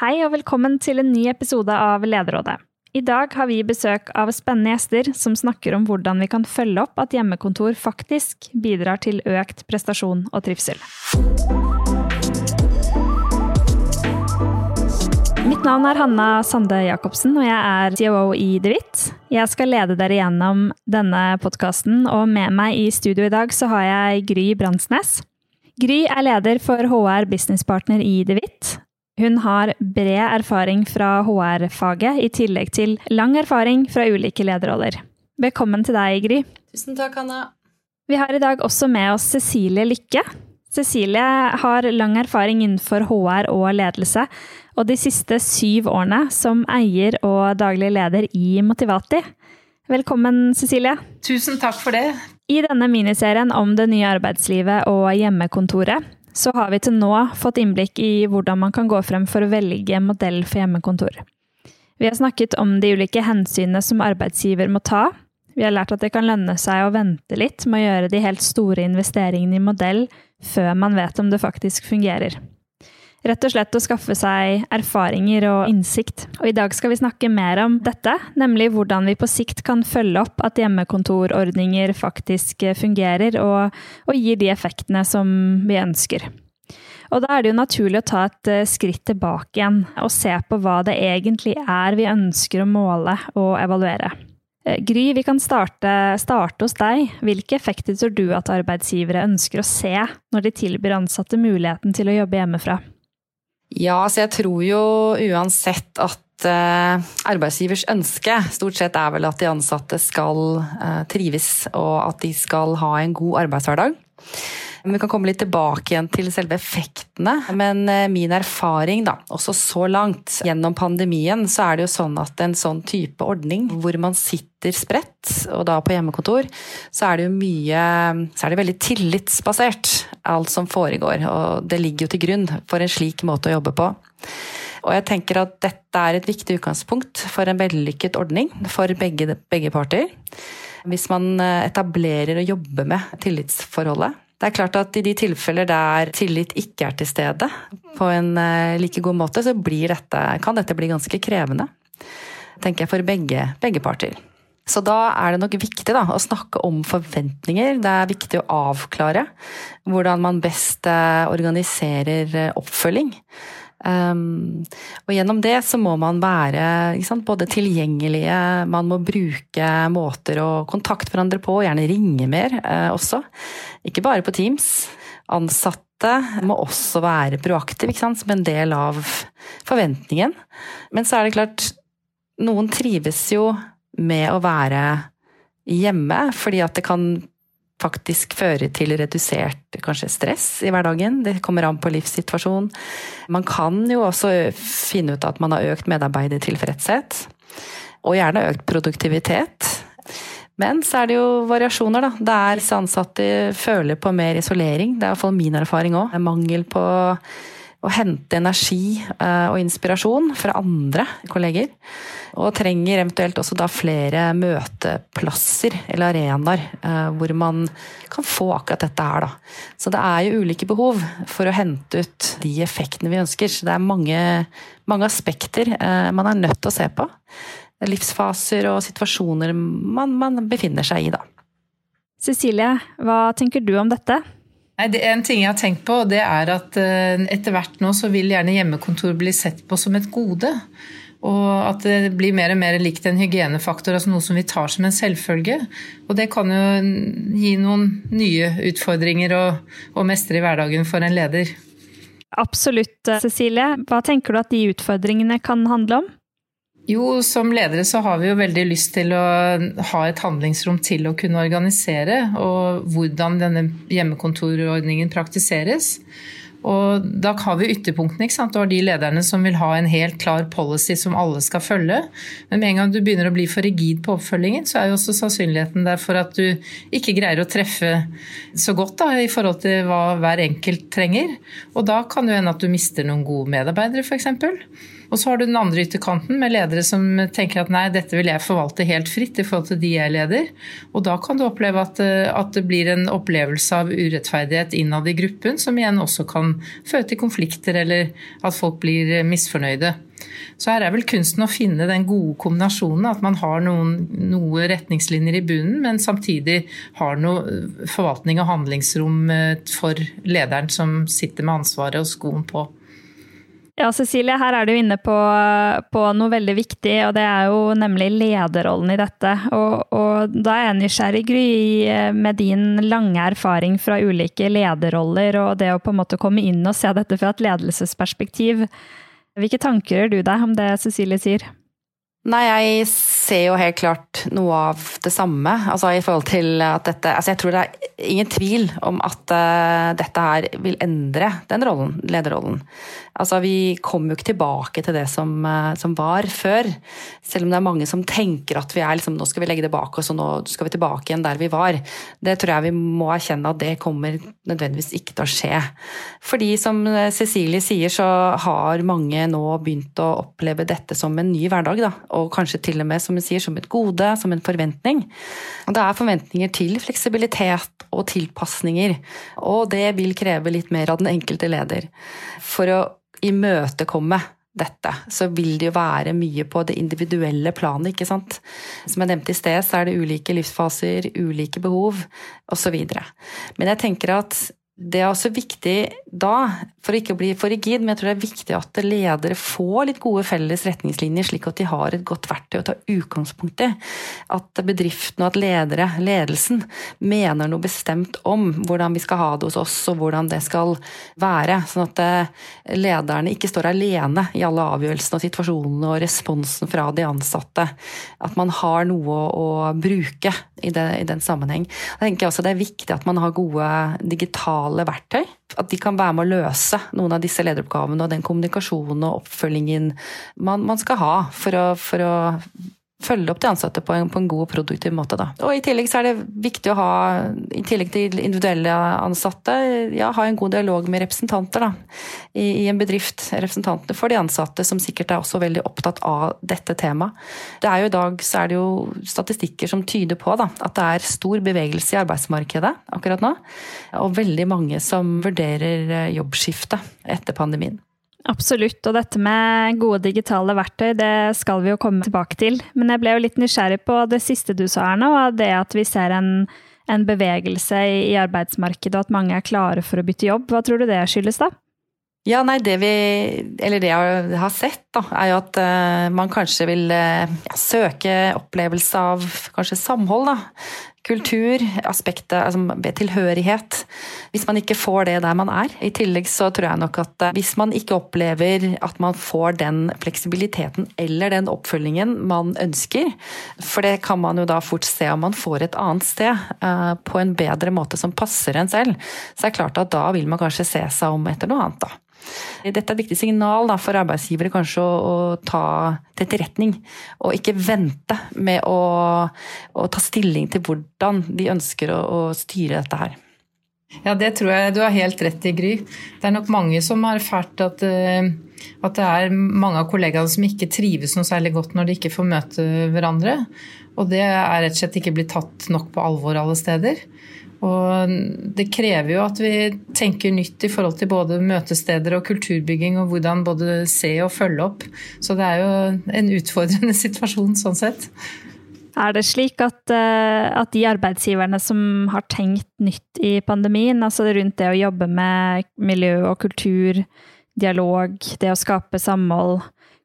Hei og velkommen til en ny episode av Lederrådet. I dag har vi besøk av spennende gjester som snakker om hvordan vi kan følge opp at hjemmekontor faktisk bidrar til økt prestasjon og trivsel. Mitt navn er Hanna Sande Jacobsen, og jeg er COO i DeWitt. Jeg skal lede dere gjennom denne podkasten, og med meg i studio i dag så har jeg Gry Brandsnes. Gry er leder for HR Business Partner i DeWitt. Hun har bred erfaring fra HR-faget, i tillegg til lang erfaring fra ulike lederroller. Velkommen til deg, Gry. Tusen takk, Hanna. Vi har i dag også med oss Cecilie Lykke. Cecilie har lang erfaring innenfor HR og ledelse, og de siste syv årene som eier og daglig leder i Motivati. Velkommen, Cecilie. Tusen takk for det. I denne miniserien om det nye arbeidslivet og hjemmekontoret, så har vi til nå fått innblikk i hvordan man kan gå frem for å velge modell for hjemmekontor. Vi har snakket om de ulike hensynene som arbeidsgiver må ta. Vi har lært at det kan lønne seg å vente litt med å gjøre de helt store investeringene i modell før man vet om det faktisk fungerer. Rett og slett å skaffe seg erfaringer og innsikt. Og i dag skal vi snakke mer om dette, nemlig hvordan vi på sikt kan følge opp at hjemmekontorordninger faktisk fungerer og, og gir de effektene som vi ønsker. Og da er det jo naturlig å ta et eh, skritt tilbake igjen og se på hva det egentlig er vi ønsker å måle og evaluere. Eh, Gry, vi kan starte, starte, hos deg. Hvilke effekter tror du at arbeidsgivere ønsker å se når de tilbyr ansatte muligheten til å jobbe hjemmefra? Ja, så jeg tror jo uansett at uh, arbeidsgivers ønske stort sett er vel at de ansatte skal uh, trives, og at de skal ha en god arbeidshverdag. Vi kan komme litt tilbake igjen til selve effektene. Men uh, min erfaring, da, også så langt gjennom pandemien, så er det jo sånn at en sånn type ordning hvor man sitter spredt, og da på hjemmekontor, så er det jo mye Så er det veldig tillitsbasert, alt som foregår. Og det ligger jo til grunn for en slik måte å jobbe på. Og jeg tenker at dette er et viktig utgangspunkt for en vellykket ordning for begge, begge parter. Hvis man etablerer og jobber med tillitsforholdet. Det er klart at i de tilfeller der tillit ikke er til stede på en like god måte, så dette, kan dette bli ganske krevende. Tenker jeg for begge, begge parter. Så da er det nok viktig da, å snakke om forventninger. Det er viktig å avklare hvordan man best organiserer oppfølging. Um, og gjennom det så må man være sant, både tilgjengelige, man må bruke måter å kontakte hverandre på, gjerne ringe mer uh, også. Ikke bare på Teams. Ansatte må også være proaktive som en del av forventningen. Men så er det klart, noen trives jo med å være hjemme, fordi at det kan faktisk føre til redusert kanskje stress i hverdagen. Det kommer an på livssituasjon. Man kan jo også finne ut at man har økt medarbeidertilfredshet. Og gjerne økt produktivitet. Men så er det jo variasjoner, da. Der ansatte føler på mer isolering. Det er iallfall min erfaring òg. Mangel på å hente energi og inspirasjon fra andre kolleger. Og trenger eventuelt også da flere møteplasser eller arenaer hvor man kan få akkurat dette her, da. Så det er jo ulike behov for å hente ut de effektene vi ønsker. Så det er mange, mange aspekter man er nødt til å se på. Livsfaser og situasjoner man, man befinner seg i, da. Cecilie, hva tenker du om dette? Nei, det er En ting jeg har tenkt på, det er at etter hvert nå så vil gjerne hjemmekontor bli sett på som et gode. Og at det blir mer og mer likt en hygienefaktor, altså noe som vi tar som en selvfølge. Og det kan jo gi noen nye utfordringer å, å mestre i hverdagen for en leder. Absolutt, Cecilie. Hva tenker du at de utfordringene kan handle om? Jo, som ledere så har vi jo veldig lyst til å ha et handlingsrom til å kunne organisere, og hvordan denne hjemmekontorordningen praktiseres. Og da har vi ytterpunktene. ikke sant? Du har de lederne som vil ha en helt klar policy som alle skal følge. Men med en gang du begynner å bli for rigid på oppfølgingen, så er jo også sannsynligheten der for at du ikke greier å treffe så godt da, i forhold til hva hver enkelt trenger. Og da kan det hende at du mister noen gode medarbeidere, f.eks. Og så har du den andre ytterkanten med ledere som tenker at nei, dette vil jeg forvalte helt fritt i forhold til de jeg leder. Og da kan du oppleve at, at det blir en opplevelse av urettferdighet innad i gruppen, som igjen også kan føre til konflikter eller at folk blir misfornøyde. Så her er vel kunsten å finne den gode kombinasjonen. At man har noen, noe retningslinjer i bunnen, men samtidig har noe forvaltning og handlingsrom eh, for lederen som sitter med ansvaret og skoen på. Ja, Cecilie, her er du inne på, på, noe veldig viktig, og det er jo nemlig lederrollen i dette. Og, og da er jeg nysgjerrig, Gry, med din lange erfaring fra ulike lederroller, og det å på en måte komme inn og se dette fra et ledelsesperspektiv. Hvilke tanker gjør du deg om det Cecilie sier? Nei, jeg ser jo helt klart noe av det samme. Altså i forhold til at dette Altså jeg tror det er ingen tvil om at uh, dette her vil endre den rollen, lederrollen. Altså vi kommer jo ikke tilbake til det som, uh, som, var før. Selv om det er mange som tenker at vi er liksom Nå skal vi legge det bak oss, og nå skal vi tilbake igjen der vi var. Det tror jeg vi må erkjenne at det kommer nødvendigvis ikke til å skje. Fordi som Cecilie sier, så har mange nå begynt å oppleve dette som en ny hverdag. da og kanskje til og med som hun sier, som et gode, som en forventning. Og det er forventninger til fleksibilitet og tilpasninger, og det vil kreve litt mer av den enkelte leder. For å imøtekomme dette, så vil det jo være mye på det individuelle planet, ikke sant. Som jeg nevnte i sted, så er det ulike livsfaser, ulike behov, osv. Men jeg tenker at det er også viktig da, for å ikke bli for rigid, men jeg tror det er viktig at ledere får litt gode felles retningslinjer, slik at de har et godt verktøy å ta utgangspunkt i. At bedriften og at ledere, ledelsen, mener noe bestemt om hvordan vi skal ha det hos oss, og hvordan det skal være. Sånn at eh, lederne ikke står alene i alle avgjørelsene og situasjonene og responsen fra de ansatte. At man har noe å bruke i, det, i den sammenheng. Da tenker jeg også Det er viktig at man har gode digitale digitale verktøy. At de kan være med å løse noen av disse lederoppgavene og den kommunikasjonen og oppfølgingen man, man skal ha for å, for å følge opp de ansatte på en, på en, god og produktiv måte. Da. Og I tillegg så er det viktig å ha, i tillegg til individuelle ansatte, ja, ha en god dialog med representanter da, i, i, en bedrift. Representantene for de ansatte, som sikkert er også veldig opptatt av dette temaet. Det er jo I dag så er det jo statistikker som tyder på da, at det er stor bevegelse i arbeidsmarkedet akkurat nå. Og veldig mange som vurderer jobbskifte etter pandemien. Absolutt, og dette med gode digitale verktøy, det skal vi jo komme tilbake til. Men jeg ble jo litt nysgjerrig på det siste du sa, Erna, og det at vi ser en, en bevegelse i arbeidsmarkedet, og at mange er klare for å bytte jobb. Hva tror du det skyldes, da? Ja, nei, det vi Eller det jeg har sett, da, er jo at uh, man kanskje vil uh, søke opplevelse av kanskje samhold, da kultur, aspektet altså tilhørighet. Hvis man ikke får det der man er. I tillegg så tror jeg nok at eh, hvis man ikke opplever at man får den fleksibiliteten eller den oppfølgingen man ønsker, for det kan man jo da fort se om man får et annet sted, eh, på en bedre måte som passer en selv, så er det klart at da vil man kanskje se seg om etter noe annet, da. Dette er et viktig signal da, for arbeidsgivere kanskje å, å ta til etterretning, og ikke vente med å, å, ta stilling til hvordan de ønsker å, å styre dette her. Ja, det tror jeg du har helt rett i, Gry. Det er nok mange som har erfart at, eh, at det er mange av kollegaene som ikke trives noe særlig godt når de ikke får møte hverandre. Og det er rett og slett ikke blitt tatt nok på alvor alle steder. Og det krever jo at vi tenker nytt i forhold til både møtesteder og kulturbygging, og hvordan både se og følge opp. Så det er jo en utfordrende situasjon sånn sett. Er det slik at, eh, at, de arbeidsgiverne som har tenkt nytt i pandemien, altså rundt det å jobbe med miljø og kultur, dialog, det å skape samhold,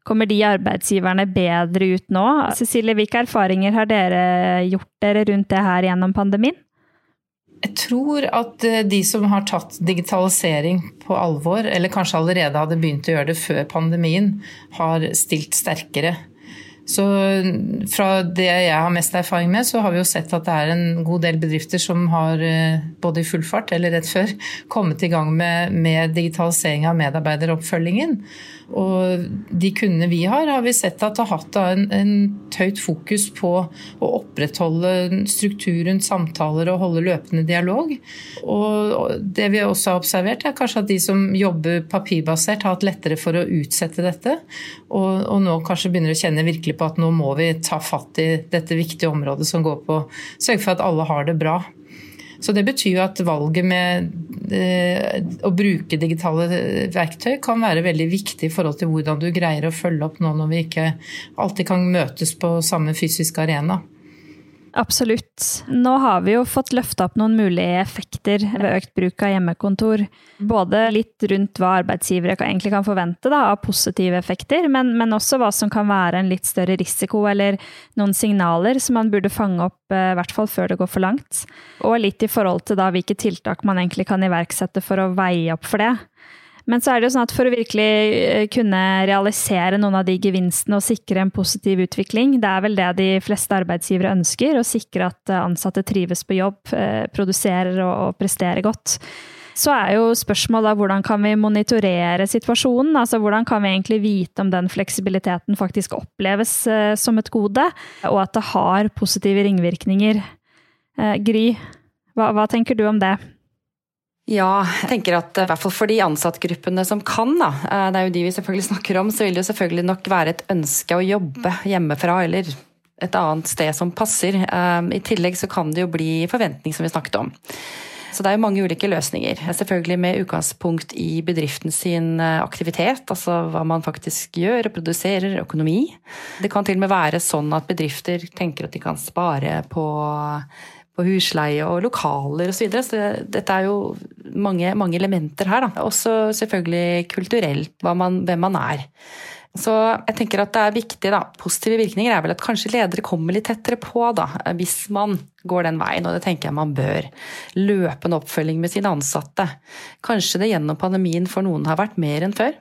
kommer de arbeidsgiverne bedre ut nå? Cecilie, hvilke erfaringer har dere gjort dere rundt det her gjennom pandemien? Jeg tror at eh, de som har tatt digitalisering på alvor, eller kanskje allerede hadde begynt å gjøre det før pandemien, har stilt sterkere. Så fra det jeg har mest erfaring med, så har vi jo sett at det er en god del bedrifter som har eh, både i full fart eller rett før kommet i gang med, med digitalisering av medarbeideroppfølgingen. Og de kundene vi har, har vi sett at har hatt en, en høyt fokus på å opprettholde struktur rundt samtaler og holde løpende dialog. Og det vi også har observert, er kanskje at de som jobber papirbasert, har hatt lettere for å utsette dette. Og, og nå kanskje begynner å kjenne virkelig på at nå må vi ta fatt i dette viktige området som går på å sørge for at alle har det bra. Så det betyr jo at valget med eh, å bruke digitale verktøy kan være veldig viktig i forhold til hvordan du greier å følge opp nå når vi ikke alltid kan møtes på samme fysiske arena. Absolutt. Nå har vi jo fått løfta opp noen mulige effekter ved økt bruk av hjemmekontor. Både litt rundt hva arbeidsgivere egentlig kan forvente da, av positive effekter, men, men, også hva som kan være en litt større risiko, eller noen signaler som man burde fange opp, eh, i hvert fall før det går for langt. Og litt i forhold til da hvilke tiltak man egentlig kan iverksette for å veie opp for det. Men så er det jo sånn at for å virkelig eh, kunne realisere noen av de gevinstene og sikre en positiv utvikling, det er vel det de fleste arbeidsgivere ønsker, å sikre at eh, ansatte trives på jobb, eh, produserer og presterer godt. Så er jo spørsmålet hvordan kan vi monitorere situasjonen? Altså hvordan kan vi egentlig vite om den fleksibiliteten faktisk oppleves som et gode, og at det har positive ringvirkninger? Gry, hva, hva tenker du om det? Ja, jeg tenker at i hvert fall for de ansattgruppene som kan, da, eh, det er jo de vi selvfølgelig snakker om, så vil det jo selvfølgelig nok være et ønske å jobbe hjemmefra eller et annet sted som passer. Eh, I tillegg så kan det jo bli forventning, som vi snakket om. Så det er jo mange ulike løsninger. Selvfølgelig med utgangspunkt i bedriften sin eh, aktivitet, altså hva man faktisk gjør og produserer, økonomi. Det kan til og med være sånn at bedrifter tenker at de kan spare på på husleie og lokaler osv. Så, videre. så dette er jo mange, mange elementer her. Da. Også selvfølgelig kulturelt, man, hvem man er. Så jeg tenker at det er viktig, da. Positive virkninger er vel at kanskje ledere kommer litt tettere på, da. Hvis man går den veien, og det tenker jeg man bør. Løpende oppfølging med sine ansatte. Kanskje det gjennom pandemien for noen har vært mer enn før.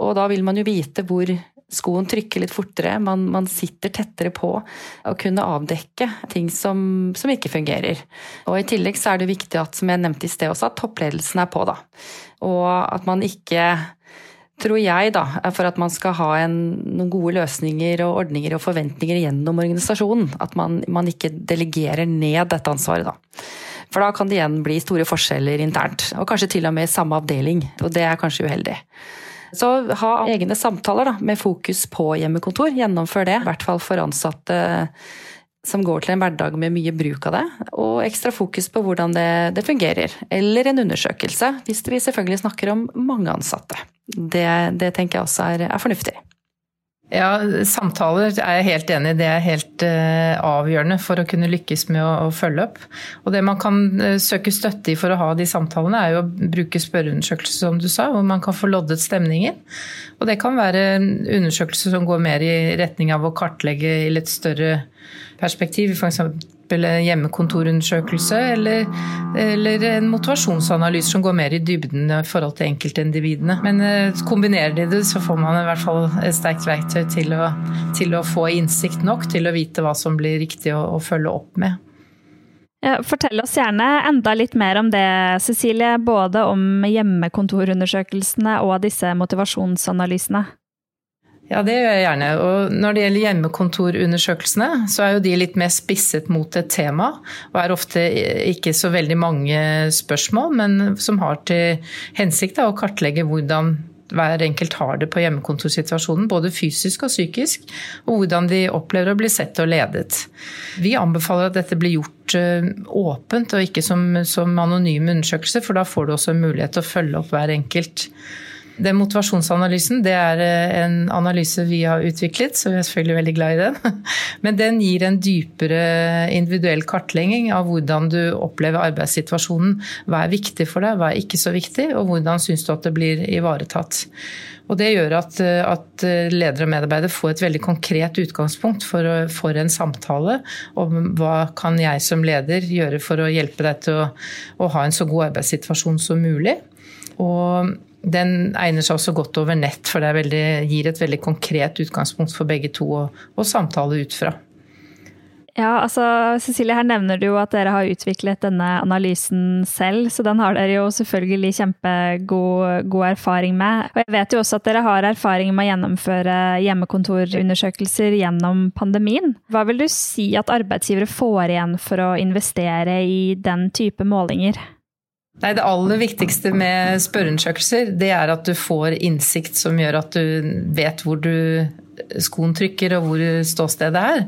Og da vil man jo vite hvor skoen trykker litt fortere, man, man, sitter tettere på å kunne avdekke ting som, som, ikke fungerer. Og I tillegg så er det viktig at, som jeg nevnte i sted også, at toppledelsen er på. da. Og at man ikke tror jeg, da, for at man skal ha en, noen gode løsninger og ordninger og forventninger gjennom organisasjonen. At man, man ikke delegerer ned dette ansvaret, da. For da kan det igjen bli store forskjeller internt. Og kanskje til og med i samme avdeling. Og det er kanskje uheldig. Så ha egne samtaler da, med fokus på hjemmekontor. Gjennomfør det, i hvert fall for ansatte som går til en hverdag med mye bruk av det, og ekstra fokus på hvordan det, det fungerer. Eller en undersøkelse, hvis vi selvfølgelig snakker om mange ansatte. Det, det tenker jeg også er, er fornuftig. Ja, samtaler er jeg helt enig i. Det er helt uh, avgjørende for å kunne lykkes med å, følge opp. Og det man kan uh, søke støtte i for å ha de samtalene, er jo å bruke spørreundersøkelser, som du sa, hvor man kan få loddet stemningen. Og det kan være undersøkelser som går mer i retning av å kartlegge i litt større perspektiv. F.eks hjemmekontorundersøkelse eller, eller, en motivasjonsanalyse som går mer i dybden i forhold til enkeltindividene. Men eh, kombinerer de det, så får man i hvert fall et sterkt verktøy til å, til å få innsikt nok til å vite hva som blir riktig å, å følge opp med. Fortell oss gjerne enda litt mer om det, Cecilie. Både om hjemmekontorundersøkelsene og disse motivasjonsanalysene. Ja, det gjør jeg gjerne. Og når det gjelder hjemmekontorundersøkelsene, så er jo de litt mer spisset mot et tema. Og er ofte ikke så veldig mange spørsmål, men som har til hensikt da, å kartlegge hvordan hver enkelt har det på hjemmekontorsituasjonen, både fysisk og psykisk, og hvordan de opplever å bli sett og ledet. Vi anbefaler at dette blir gjort eh, åpent og ikke som, som anonyme undersøkelser, for da får du også mulighet til å følge opp hver enkelt. Den motivasjonsanalysen det er eh, en analyse vi har utviklet, så vi er selvfølgelig veldig glad i den. Men den gir en dypere individuell kartlegging av hvordan du opplever arbeidssituasjonen. Hva er viktig for deg, hva er ikke så viktig, og hvordan syns du at det blir ivaretatt. Og Det gjør at, eh, at ledere og medarbeidere får et veldig konkret utgangspunkt for, for, en samtale om hva kan jeg som leder gjøre for å hjelpe deg til å, å ha en så god arbeidssituasjon som mulig. Og den egner seg også godt over nett, for det veldig, gir et veldig konkret utgangspunkt for begge to å, å samtale ut fra. Ja, altså Cecilie, her nevner du jo at dere har utviklet denne analysen selv, så den har dere jo selvfølgelig kjempegod god erfaring med. Og jeg vet jo også at dere har erfaring med å gjennomføre hjemmekontorundersøkelser gjennom pandemien. Hva vil du si at arbeidsgivere får igjen for å investere i den type målinger? Nei, Det aller viktigste med spørreundersøkelser det er at du får innsikt som gjør at du vet hvor du skoen trykker og hvor ståstedet er.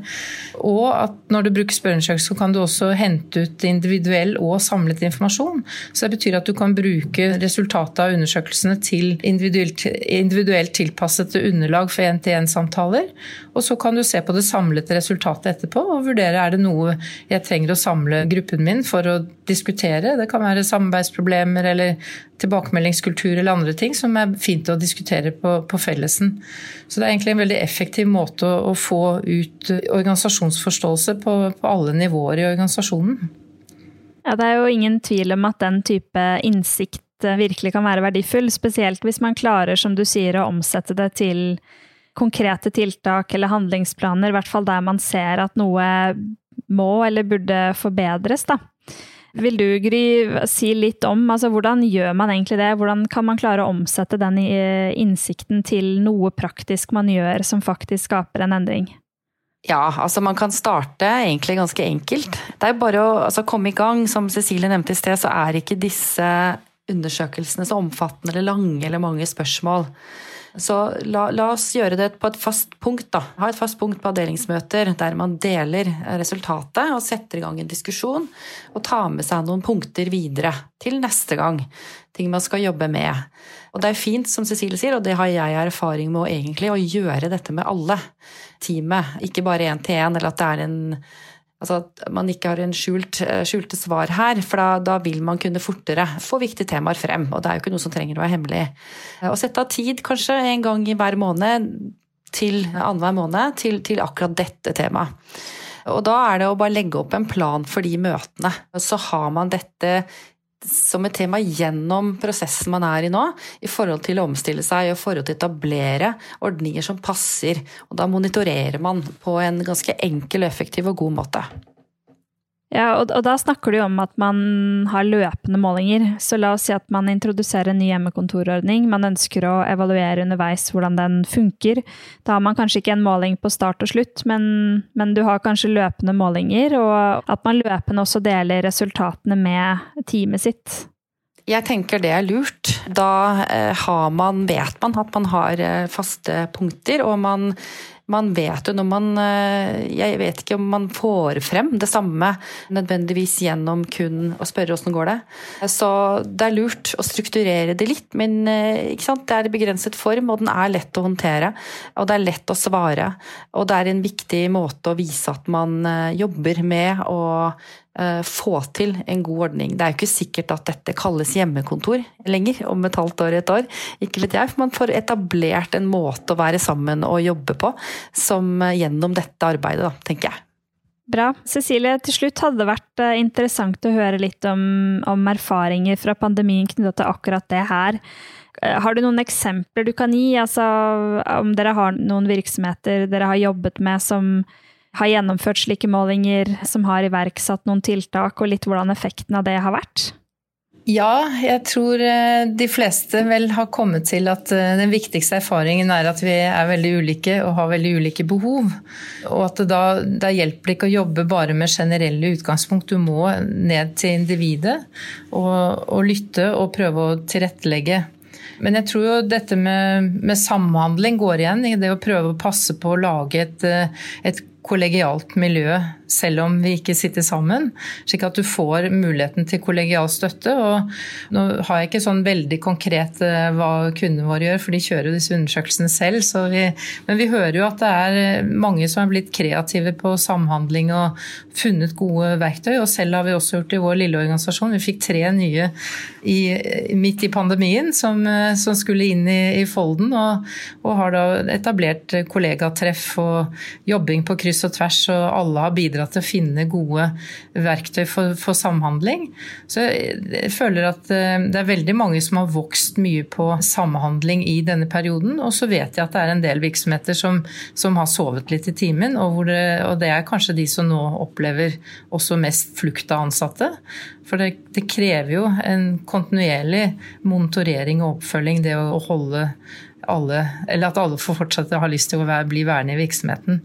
Og at når du bruker spørreundersøkelse, så kan du også hente ut individuell og samlet informasjon. Så det betyr at du kan bruke resultatet av undersøkelsene til individuelt, individuelt tilpassede underlag for én-til-én-samtaler. Og så kan du se på det samlede resultatet etterpå og vurdere er det noe jeg trenger å samle gruppen min for å diskutere. Det kan være samarbeidsproblemer eller tilbakemeldingskultur eller andre ting som er fint å diskutere på, på fellesen. Så det er egentlig en veldig effektiv måte å, få ut organisasjonsforståelse på, på alle nivåer i organisasjonen. Ja, det er jo ingen tvil om at den type innsikt eh, virkelig kan være verdifull, spesielt hvis man klarer, som du sier, å omsette det til konkrete tiltak eller handlingsplaner, i hvert fall der man ser at noe må eller burde forbedres, da. Vil du, Gry, si litt om altså, hvordan gjør man egentlig det? Hvordan kan man klare å omsette den eh, innsikten til noe praktisk man gjør som faktisk skaper en endring? Ja, altså man kan starte egentlig ganske enkelt. Det er bare å altså, komme i gang. Som Cecilie nevnte i sted, så er ikke disse undersøkelsene så omfattende eller lange eller mange spørsmål. Så la, la, oss gjøre det på et fast punkt. da. Ha et fast punkt på avdelingsmøter der man deler resultatet og setter i gang en diskusjon. Og tar med seg noen punkter videre til neste gang. Ting man skal jobbe med. Og det er fint, som Cecilie sier, og det har jeg erfaring med egentlig, å gjøre dette med alle teamet. Ikke bare én til én, eller at det er en Altså at man ikke har en skjult, eh, skjulte svar her, for da, da, vil man kunne fortere få viktige temaer frem. Og det er jo ikke noe som trenger å være hemmelig. Å eh, sette av tid kanskje en gang i hver måned til annenhver måned til, til akkurat dette temaet. Og da er det å bare legge opp en plan for de møtene. Så har man dette som et tema gjennom prosessen man er i nå, i forhold til å omstille seg og forhold til å etablere ordninger som passer. Og da monitorerer man på en ganske enkel, effektiv og god måte. Ja, og, og, da snakker du om at man har løpende målinger. Så la oss si at man introduserer en ny hjemmekontorordning. Man ønsker å evaluere underveis hvordan den funker. Da har man kanskje ikke en måling på start og slutt, men, men du har kanskje løpende målinger, og at man løpende også deler resultatene med teamet sitt. Jeg tenker det er lurt. Da eh, man, vet man at man har eh, faste punkter, og man man vet jo når man eh, Jeg vet ikke om man får frem det samme nødvendigvis gjennom kun å spørre åssen går det. Så det er lurt å strukturere det litt, men eh, det er i begrenset form, og den er lett å håndtere. Og det er lett å svare. Og det er en viktig måte å vise at man eh, jobber med å få til en god ordning. Det er jo ikke sikkert at dette kalles hjemmekontor lenger om et halvt år, et år. Ikke vet jeg, for man får etablert en måte å være sammen og jobbe på som eh, gjennom dette arbeidet, da, tenker jeg. Bra. Cecilie, til slutt hadde det vært eh, interessant å høre litt om, om erfaringer fra pandemien knyttet til akkurat det her. Har du noen eksempler du kan gi? Altså, om dere har noen virksomheter dere har jobbet med som har gjennomført slike målinger, som har iverksatt noen tiltak, og litt hvordan effekten av det har vært? Ja, jeg tror eh, de fleste vel har kommet til at eh, den viktigste erfaringen er at vi er veldig ulike og har veldig ulike behov. Og at det da, da hjelper det ikke å jobbe bare med generelle utgangspunkt. Du må ned til individet og, og lytte og prøve å tilrettelegge. Men jeg tror jo dette med, med samhandling går igjen i det å prøve å passe på å lage et, eh, et kollegialt miljø selv om vi ikke sitter sammen. Slik at du får muligheten til kollegial støtte. og Nå har jeg ikke sånn veldig konkret eh, hva kundene våre gjør, for de kjører jo disse undersøkelsene selv. Vi, men vi hører jo at det er eh, mange som er blitt kreative på samhandling og funnet gode verktøy. Og selv har vi også gjort det i vår lille organisasjon. Vi fikk tre nye i, midt i pandemien som, eh, som skulle inn i, i folden, og, og har da etablert kollegatreff og jobbing på kryss og tvers, og alle har bidratt til å finne gode verktøy for, for, samhandling. Så jeg føler at eh, det er veldig mange som har vokst mye på samhandling i denne perioden. Og så vet jeg at det er en del virksomheter som, som har sovet litt i timen, og, det, og det er kanskje de som nå opplever også mest flukt av ansatte. For det, det, krever jo en kontinuerlig monitorering og oppfølging, det å holde alle Eller at alle får fortsette å ha lyst til å være, bli værende i virksomheten.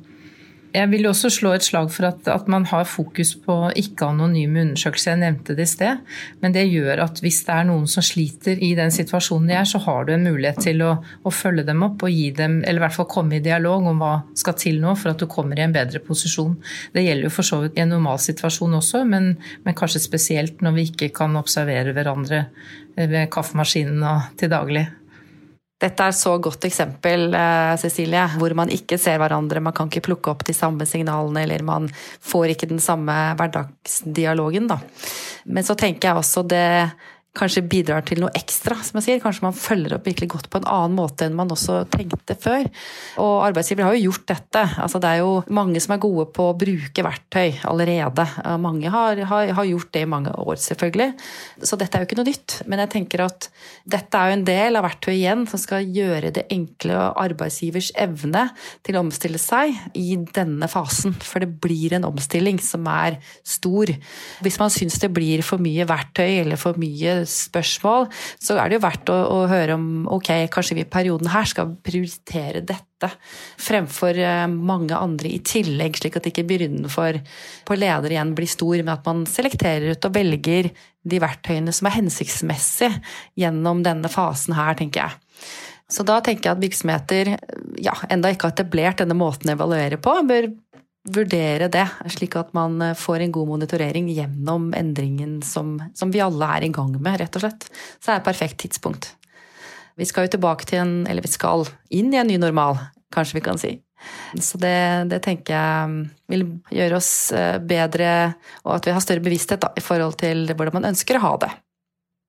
Jeg vil også slå et slag for at, at man har fokus på ikke-anonyme undersøkelser. Jeg nevnte det i sted. Men det gjør at hvis det er noen som sliter i den situasjonen de er, så har du en mulighet til å, å følge dem opp og gi dem, eller i hvert fall komme i dialog om hva skal til nå for at du kommer i en bedre posisjon. Det gjelder jo for så vidt i en normal situasjon også, men, men kanskje spesielt når vi ikke kan observere hverandre ved kaffemaskinen til daglig. Dette er så godt eksempel, eh, Cecilie, hvor man ikke ser hverandre, man kan ikke plukke opp de samme signalene, eller man får ikke den samme hverdagsdialogen, da. Men så tenker jeg også det kanskje bidrar til noe ekstra, som jeg sier. Kanskje man følger opp virkelig godt på en annen måte enn man også tenkte før. Og arbeidsgivere har jo gjort dette. Altså, det er jo mange som er gode på å bruke verktøy allerede. Mange har, har, har, gjort det i mange år, selvfølgelig. Så dette er jo ikke noe nytt. Men jeg tenker at dette er jo en del av verktøyet igjen som skal gjøre det enkle arbeidsgivers evne til å omstille seg i denne fasen. For det blir en omstilling som er stor. Hvis man syns det blir for mye verktøy eller for mye spørsmål, så er det jo verdt å, å, høre om ok, kanskje vi i perioden her skal prioritere dette fremfor eh, mange andre i tillegg, slik at ikke byrden for, på leder igjen blir stor, men at man selekterer ut og velger de verktøyene som er hensiktsmessig gjennom denne fasen her, tenker jeg. Så da tenker jeg at virksomheter ja, enda ikke har etablert denne måten å evaluere på, bør vurdere det, slik at man eh, får en god monitorering gjennom endringen som, som, vi alle er i gang med, rett og slett. Så er det et perfekt tidspunkt. Vi skal jo tilbake til en Eller vi skal inn i en ny normal, kanskje vi kan si. Så det, det tenker jeg vil gjøre oss eh, bedre, og at vi har større bevissthet da, i forhold til hvordan man ønsker å ha det.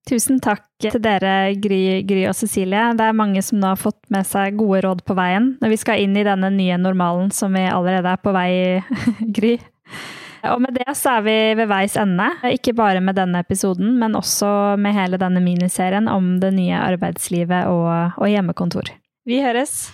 Tusen takk til dere, Gry, Gry, og Cecilie. Det er mange som nå har fått med seg gode råd på veien når vi skal inn i denne nye normalen som vi allerede er på vei i, Gry. Og med det så er vi ved veis ende. Ikke bare med denne episoden, men også med hele denne miniserien om det nye arbeidslivet og, og hjemmekontor. Vi høres!